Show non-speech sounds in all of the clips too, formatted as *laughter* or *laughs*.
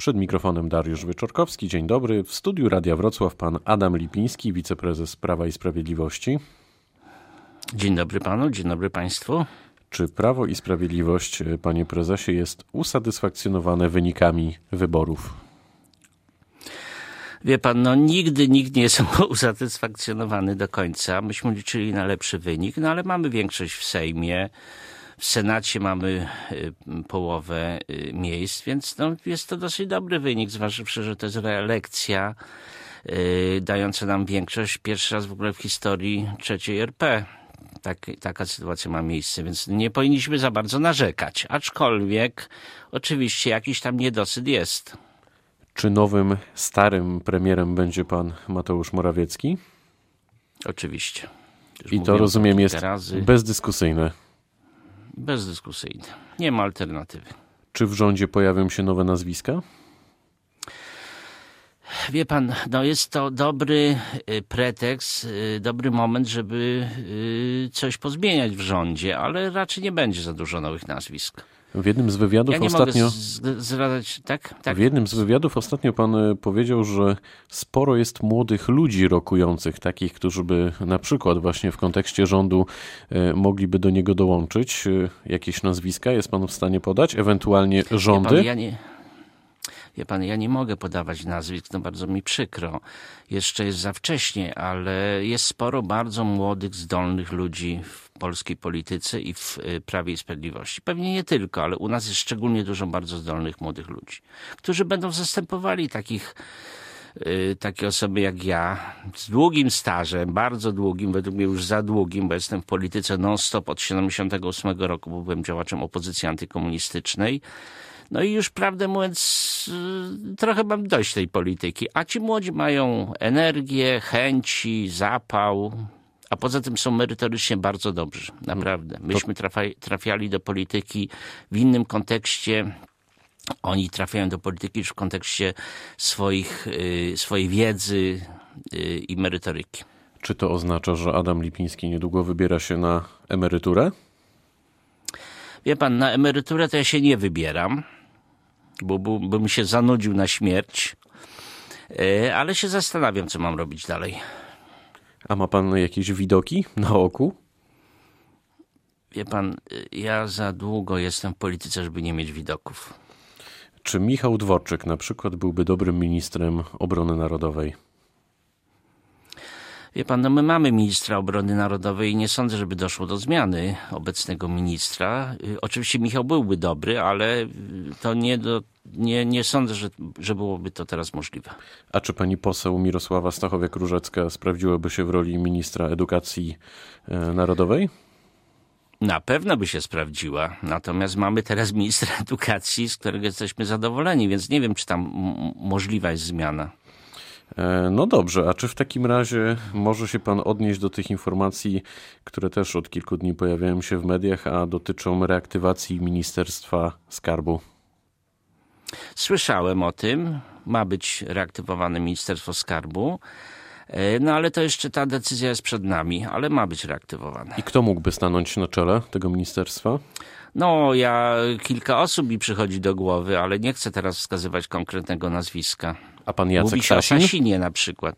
Przed mikrofonem Dariusz Wyczorkowski. Dzień dobry. W studiu Radia Wrocław pan Adam Lipiński, wiceprezes Prawa i Sprawiedliwości. Dzień dobry panu, dzień dobry państwu. Czy Prawo i Sprawiedliwość, panie prezesie, jest usatysfakcjonowane wynikami wyborów? Wie pan, no nigdy nikt nie *laughs* jest usatysfakcjonowany do końca. Myśmy liczyli na lepszy wynik, no ale mamy większość w Sejmie. W Senacie mamy y, połowę y, miejsc, więc no, jest to dosyć dobry wynik, zważywszy, że to jest reelekcja y, dająca nam większość. Pierwszy raz w ogóle w historii trzeciej RP. Tak, taka sytuacja ma miejsce, więc nie powinniśmy za bardzo narzekać. Aczkolwiek oczywiście jakiś tam niedosyt jest. Czy nowym, starym premierem będzie pan Mateusz Morawiecki? Oczywiście. Już I to rozumiem jest razy. bezdyskusyjne. Bezdyskusyjne. Nie ma alternatywy. Czy w rządzie pojawią się nowe nazwiska? Wie pan, no jest to dobry y, pretekst, y, dobry moment, żeby y, coś pozmieniać w rządzie, ale raczej nie będzie za dużo nowych nazwisk. W jednym z wywiadów ja ostatnio. Zradać, tak? tak? W jednym z wywiadów ostatnio pan e, powiedział, że sporo jest młodych ludzi rokujących, takich, którzy by na przykład właśnie w kontekście rządu e, mogliby do niego dołączyć. E, jakieś nazwiska jest pan w stanie podać? Ewentualnie rządy? Pan, ja nie... Wie pan, ja nie mogę podawać nazwisk, no bardzo mi przykro. Jeszcze jest za wcześnie, ale jest sporo bardzo młodych, zdolnych ludzi w polskiej polityce i w y, Prawie i Sprawiedliwości. Pewnie nie tylko, ale u nas jest szczególnie dużo bardzo zdolnych młodych ludzi, którzy będą zastępowali takich y, takie osoby jak ja, z długim stażem, bardzo długim, według mnie już za długim, bo jestem w polityce non-stop od 78 roku, bo byłem działaczem opozycji antykomunistycznej. No i już prawdę mówiąc, y, trochę mam dość tej polityki. A ci młodzi mają energię, chęci, zapał, a poza tym są merytorycznie bardzo dobrzy. Naprawdę. Myśmy trafiali do polityki w innym kontekście. Oni trafiają do polityki już w kontekście swoich, y, swojej wiedzy y, i merytoryki. Czy to oznacza, że Adam Lipiński niedługo wybiera się na emeryturę? Wie pan, na emeryturę to ja się nie wybieram bo, bo bym się zanudził na śmierć. E, ale się zastanawiam, co mam robić dalej. A ma pan jakieś widoki na oku? Wie pan, ja za długo jestem w polityce, żeby nie mieć widoków. Czy Michał Dworczyk na przykład byłby dobrym ministrem obrony narodowej? Wie pan, no my mamy ministra obrony narodowej i nie sądzę, żeby doszło do zmiany obecnego ministra. Y, oczywiście Michał byłby dobry, ale to nie, do, nie, nie sądzę, że, że byłoby to teraz możliwe. A czy pani poseł Mirosława Stachowiak-Różecka sprawdziłaby się w roli ministra edukacji e, narodowej? Na pewno by się sprawdziła. Natomiast mamy teraz ministra *laughs* edukacji, z którego jesteśmy zadowoleni, więc nie wiem, czy tam możliwa jest zmiana. E, no dobrze, a czy w takim razie może się Pan odnieść do tych informacji, które też od kilku dni pojawiają się w mediach, a dotyczą reaktywacji Ministerstwa Skarbu? Słyszałem o tym. Ma być reaktywowane Ministerstwo Skarbu. E, no ale to jeszcze ta decyzja jest przed nami, ale ma być reaktywowane. I kto mógłby stanąć na czele tego ministerstwa? No, ja kilka osób mi przychodzi do głowy, ale nie chcę teraz wskazywać konkretnego nazwiska. A pan Jacek Mówi się Sasin? o Sasinie na przykład.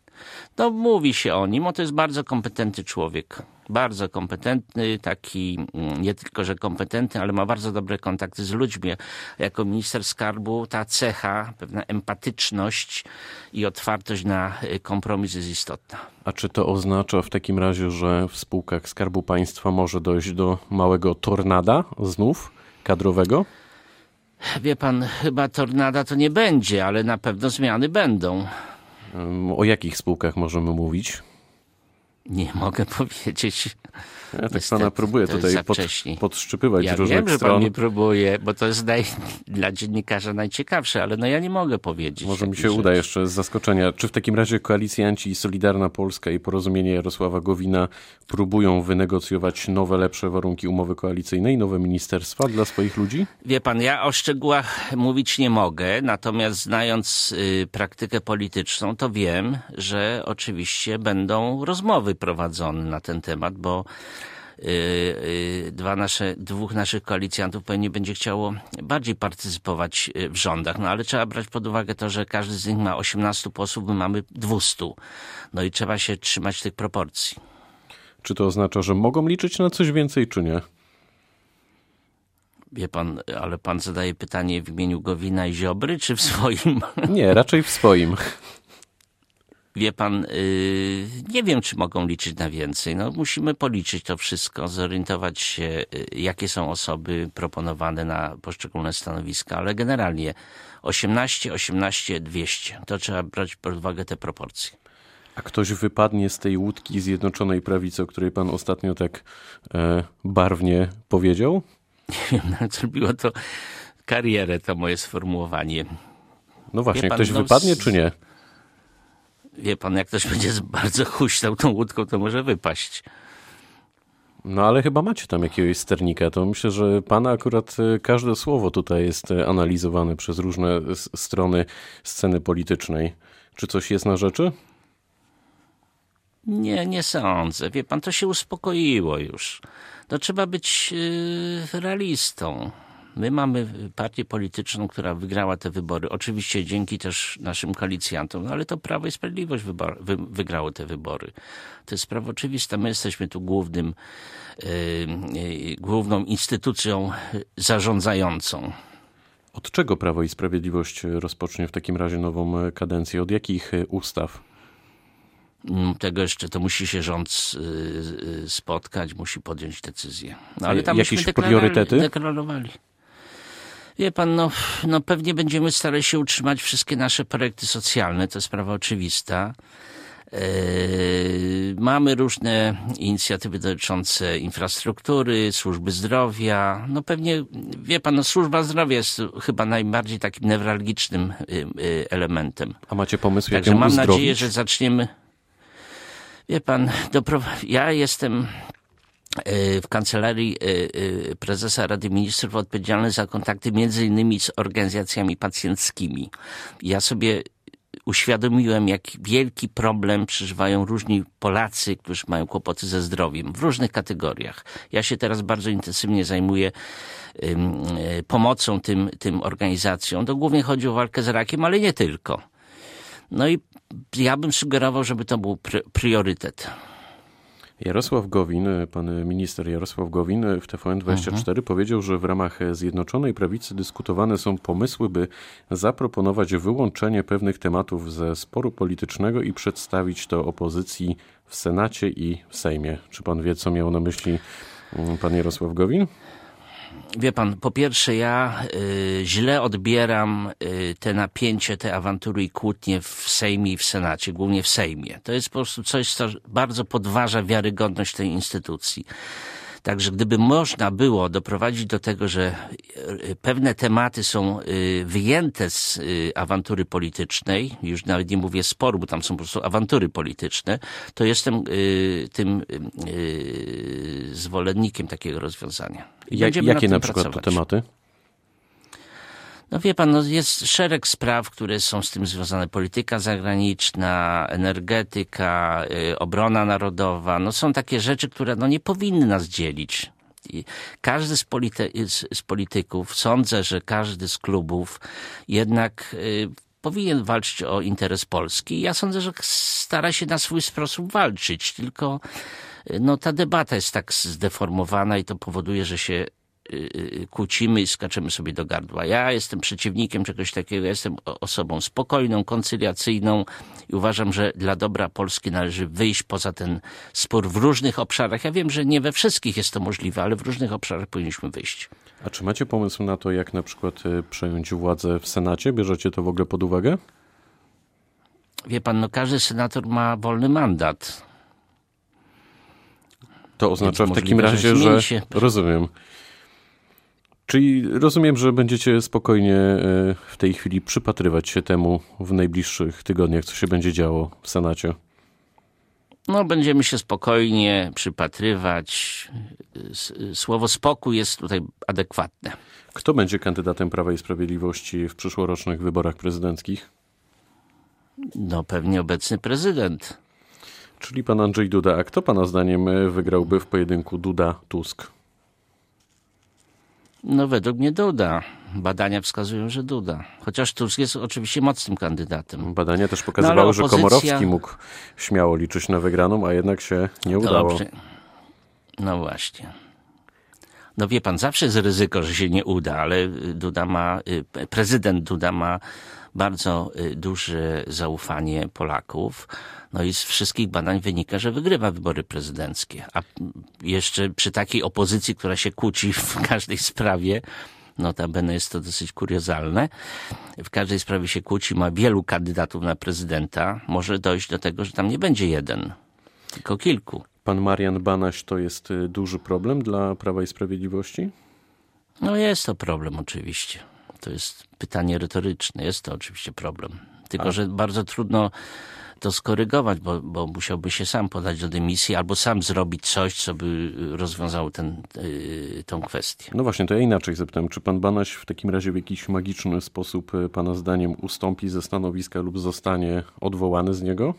No mówi się o nim, bo to jest bardzo kompetentny człowiek. Bardzo kompetentny, taki mm, nie tylko, że kompetentny, ale ma bardzo dobre kontakty z ludźmi. Jako minister skarbu ta cecha, pewna empatyczność i otwartość na y, kompromis jest istotna. A czy to oznacza w takim razie, że w spółkach Skarbu Państwa może dojść do małego tornada znów kadrowego? Wie pan, chyba tornada to nie będzie, ale na pewno zmiany będą. O jakich spółkach możemy mówić? Nie mogę *laughs* powiedzieć. Ja tak Niestety, pana próbuję tutaj pod, podszczypywać ja różnych wiem, że stron. pan mnie próbuje, bo to jest naj, *laughs* dla dziennikarza najciekawsze, ale no ja nie mogę powiedzieć. Może mi się rzecz. uda jeszcze z zaskoczenia. Czy w takim razie koalicjanci i Solidarna Polska i Porozumienie Jarosława Gowina próbują wynegocjować nowe, lepsze warunki umowy koalicyjnej, nowe ministerstwa dla swoich ludzi? Wie pan, ja o szczegółach mówić nie mogę, natomiast znając y, praktykę polityczną, to wiem, że oczywiście będą rozmowy prowadzone na ten temat, bo dwa nasze, dwóch naszych koalicjantów pewnie będzie chciało bardziej partycypować w rządach. No ale trzeba brać pod uwagę to, że każdy z nich ma 18 posłów, my mamy 200. No i trzeba się trzymać tych proporcji. Czy to oznacza, że mogą liczyć na coś więcej, czy nie? Wie pan, ale pan zadaje pytanie w imieniu Gowina i Ziobry, czy w swoim? Nie, raczej w swoim. Wie pan, yy, nie wiem, czy mogą liczyć na więcej. No, musimy policzyć to wszystko, zorientować się, yy, jakie są osoby proponowane na poszczególne stanowiska, ale generalnie 18, 18, 200. To trzeba brać pod uwagę te proporcje. A ktoś wypadnie z tej łódki Zjednoczonej Prawicy, o której pan ostatnio tak e, barwnie powiedział? Nie wiem, no, zrobiło to karierę, to moje sformułowanie. No właśnie, pan, ktoś no, wypadnie czy nie? Wie pan, jak ktoś *laughs* będzie bardzo huśtał tą łódką, to może wypaść. No ale chyba macie tam jakiegoś sternika. To myślę, że pana akurat e, każde słowo tutaj jest e, analizowane przez różne strony sceny politycznej. Czy coś jest na rzeczy? Nie, nie sądzę. Wie pan, to się uspokoiło już. To trzeba być yy, realistą. My mamy partię polityczną, która wygrała te wybory. Oczywiście dzięki też naszym koalicjantom, no ale to Prawo i Sprawiedliwość wybor, wy, wygrało te wybory. To jest sprawa oczywista. My jesteśmy tu głównym, yy, yy, główną instytucją zarządzającą. Od czego Prawo i Sprawiedliwość rozpocznie w takim razie nową kadencję? Od jakich ustaw? Mm, tego jeszcze to musi się rząd y, y, spotkać, musi podjąć decyzję. No, ale tam Jakieś priorytety? deklarowali. Wie pan, no, no pewnie będziemy starali się utrzymać wszystkie nasze projekty socjalne, to sprawa oczywista. Yy, mamy różne inicjatywy dotyczące infrastruktury, służby zdrowia. No pewnie, wie pan, no służba zdrowia jest chyba najbardziej takim newralgicznym yy, yy, elementem. A macie pomysł, jak Także mam nadzieję, że zaczniemy Wie pan, ja jestem w kancelarii e, e, prezesa Rady Ministrów odpowiedzialny za kontakty między innymi z organizacjami pacjenckimi. Ja sobie uświadomiłem, jak wielki problem przeżywają różni Polacy, którzy mają kłopoty ze zdrowiem w różnych kategoriach. Ja się teraz bardzo intensywnie zajmuję pomocą tym, tym organizacjom. To głównie chodzi o walkę z rakiem, ale nie tylko. No i ja bym sugerował, żeby to był priorytet. Jarosław Gowin, pan minister Jarosław Gowin w TVN24 mhm. powiedział, że w ramach Zjednoczonej Prawicy dyskutowane są pomysły, by zaproponować wyłączenie pewnych tematów ze sporu politycznego i przedstawić to opozycji w Senacie i w Sejmie. Czy pan wie, co miał na myśli mm, pan Jarosław Gowin? Wie pan, po pierwsze ja y, źle odbieram y, te napięcie, te awantury i kłótnie w Sejmie i w Senacie, głównie w Sejmie. To jest po prostu coś, co bardzo podważa wiarygodność tej instytucji. Także gdyby można było doprowadzić do tego, że e, pewne tematy są e, wyjęte z e, awantury politycznej, już nawet nie mówię sporu, bo tam są po prostu awantury polityczne, to jestem tym zwolennikiem takiego rozwiązania. Jak, jakie na, na przykład to tematy? No wie pan, no jest szereg spraw, które są z tym związane. Polityka zagraniczna, energetyka, y, obrona narodowa. No są takie rzeczy, które no nie powinny nas dzielić. I każdy z, polity z, polityków, sądzę, że każdy z klubów jednak y, powinien walczyć o interes Polski. Ja sądzę, że stara się na swój sposób walczyć, tylko y, no, ta debata jest tak zdeformowana i to powoduje, że się kłócimy i skaczemy sobie do gardła. Ja jestem przeciwnikiem czegoś takiego, jestem osobą spokojną, koncyliacyjną i uważam, że dla dobra Polski należy wyjść poza ten spór w różnych obszarach. Ja wiem, że nie we wszystkich jest to możliwe, ale w różnych obszarach powinniśmy wyjść. A czy macie pomysł na to, jak na przykład y, przejąć władzę w Senacie? Bierzecie to w ogóle pod uwagę? Wie pan, no każdy senator ma wolny mandat. To oznacza w takim razie, że... Rozumiem. Czyli rozumiem, że będziecie spokojnie e, w tej chwili przypatrywać się temu w najbliższych tygodniach, co się będzie działo w Senacie. No, będziemy się spokojnie przypatrywać. Słowo spokój jest tutaj adekwatne. Kto będzie kandydatem Prawa i Sprawiedliwości w przyszłorocznych wyborach prezydenckich? No, pewnie obecny prezydent. Czyli pan Andrzej Duda. A kto pana zdaniem e, wygrałby w pojedynku Duda-Tusk? No według mnie Duda. Badania wskazują, że Duda. Chociaż Tusk jest oczywiście mocnym kandydatem. Badania też pokazywały, No, ale że opozycja- Komorowski mógł śmiało liczyć na wygraną, a jednak się nie udało. Dobrze. No właśnie. No wie pan, zawsze jest ryzyko, że się nie uda, ale Duda ma, y, prezydent Duda ma bardzo y, duże zaufanie Polaków. No i z wszystkich badań wynika, że wygrywa wybory prezydenckie. A jeszcze przy takiej opozycji, która się kłóci w *laughs* każdej sprawie, notabene jest to dosyć kuriozalne, w każdej sprawie się kłóci, ma wielu kandydatów na prezydenta, może dojść do tego, że tam nie będzie jeden, tylko kilku. Pan Marian Banaś to jest y, duży problem dla Prawa i Sprawiedliwości? No jest to problem oczywiście. To jest pytanie retoryczne. Jest to oczywiście problem. Tylko, że bardzo trudno to skorygować, bo, bo musiałby się sam podać do dymisji albo sam zrobić coś, co by y, rozwiązało ten, y, tą kwestię. No właśnie, to ja inaczej zapytam. Czy pan Banaś w takim razie w jakiś magiczny sposób y, pana zdaniem ustąpi ze stanowiska lub zostanie odwołany z niego?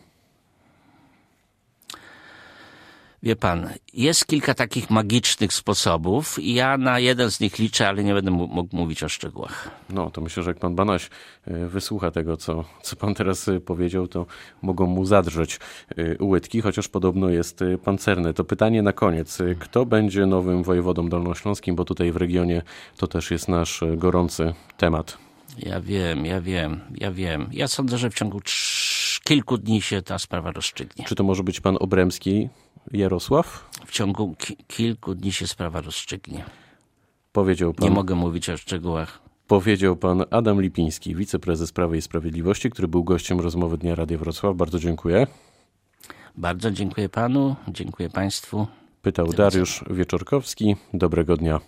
Wie pan, jest kilka takich magicznych sposobów i ja na jeden z nich liczę, ale nie będę mógł mówić o szczegółach. No, to myślę, że jak pan Banaś y, wysłucha tego, co, co pan teraz y, powiedział, to mogą mu zadrzeć y, łydki, chociaż podobno jest pancerny. To pytanie na koniec. Kto będzie nowym wojewodą dolnośląskim, bo tutaj w regionie to też jest nasz gorący temat. Ja wiem, ja wiem, ja wiem. Ja sądzę, że w ciągu trz- kilku dni się ta sprawa rozstrzygnie. Czy to może być pan Obremski Jarosław? W ciągu ki- kilku dni się sprawa rozstrzygnie. Powiedział Nie pan, mogę mówić o szczegółach. powiedział pan Adam Lipiński, wiceprezes Prawa i Sprawiedliwości, który był gościem rozmowy Dnia Radia Wrocław. Bardzo dziękuję. Bardzo dziękuję panu, dziękuję państwu. Pytał Dariusz Wieczorkowski. Dobrego dnia.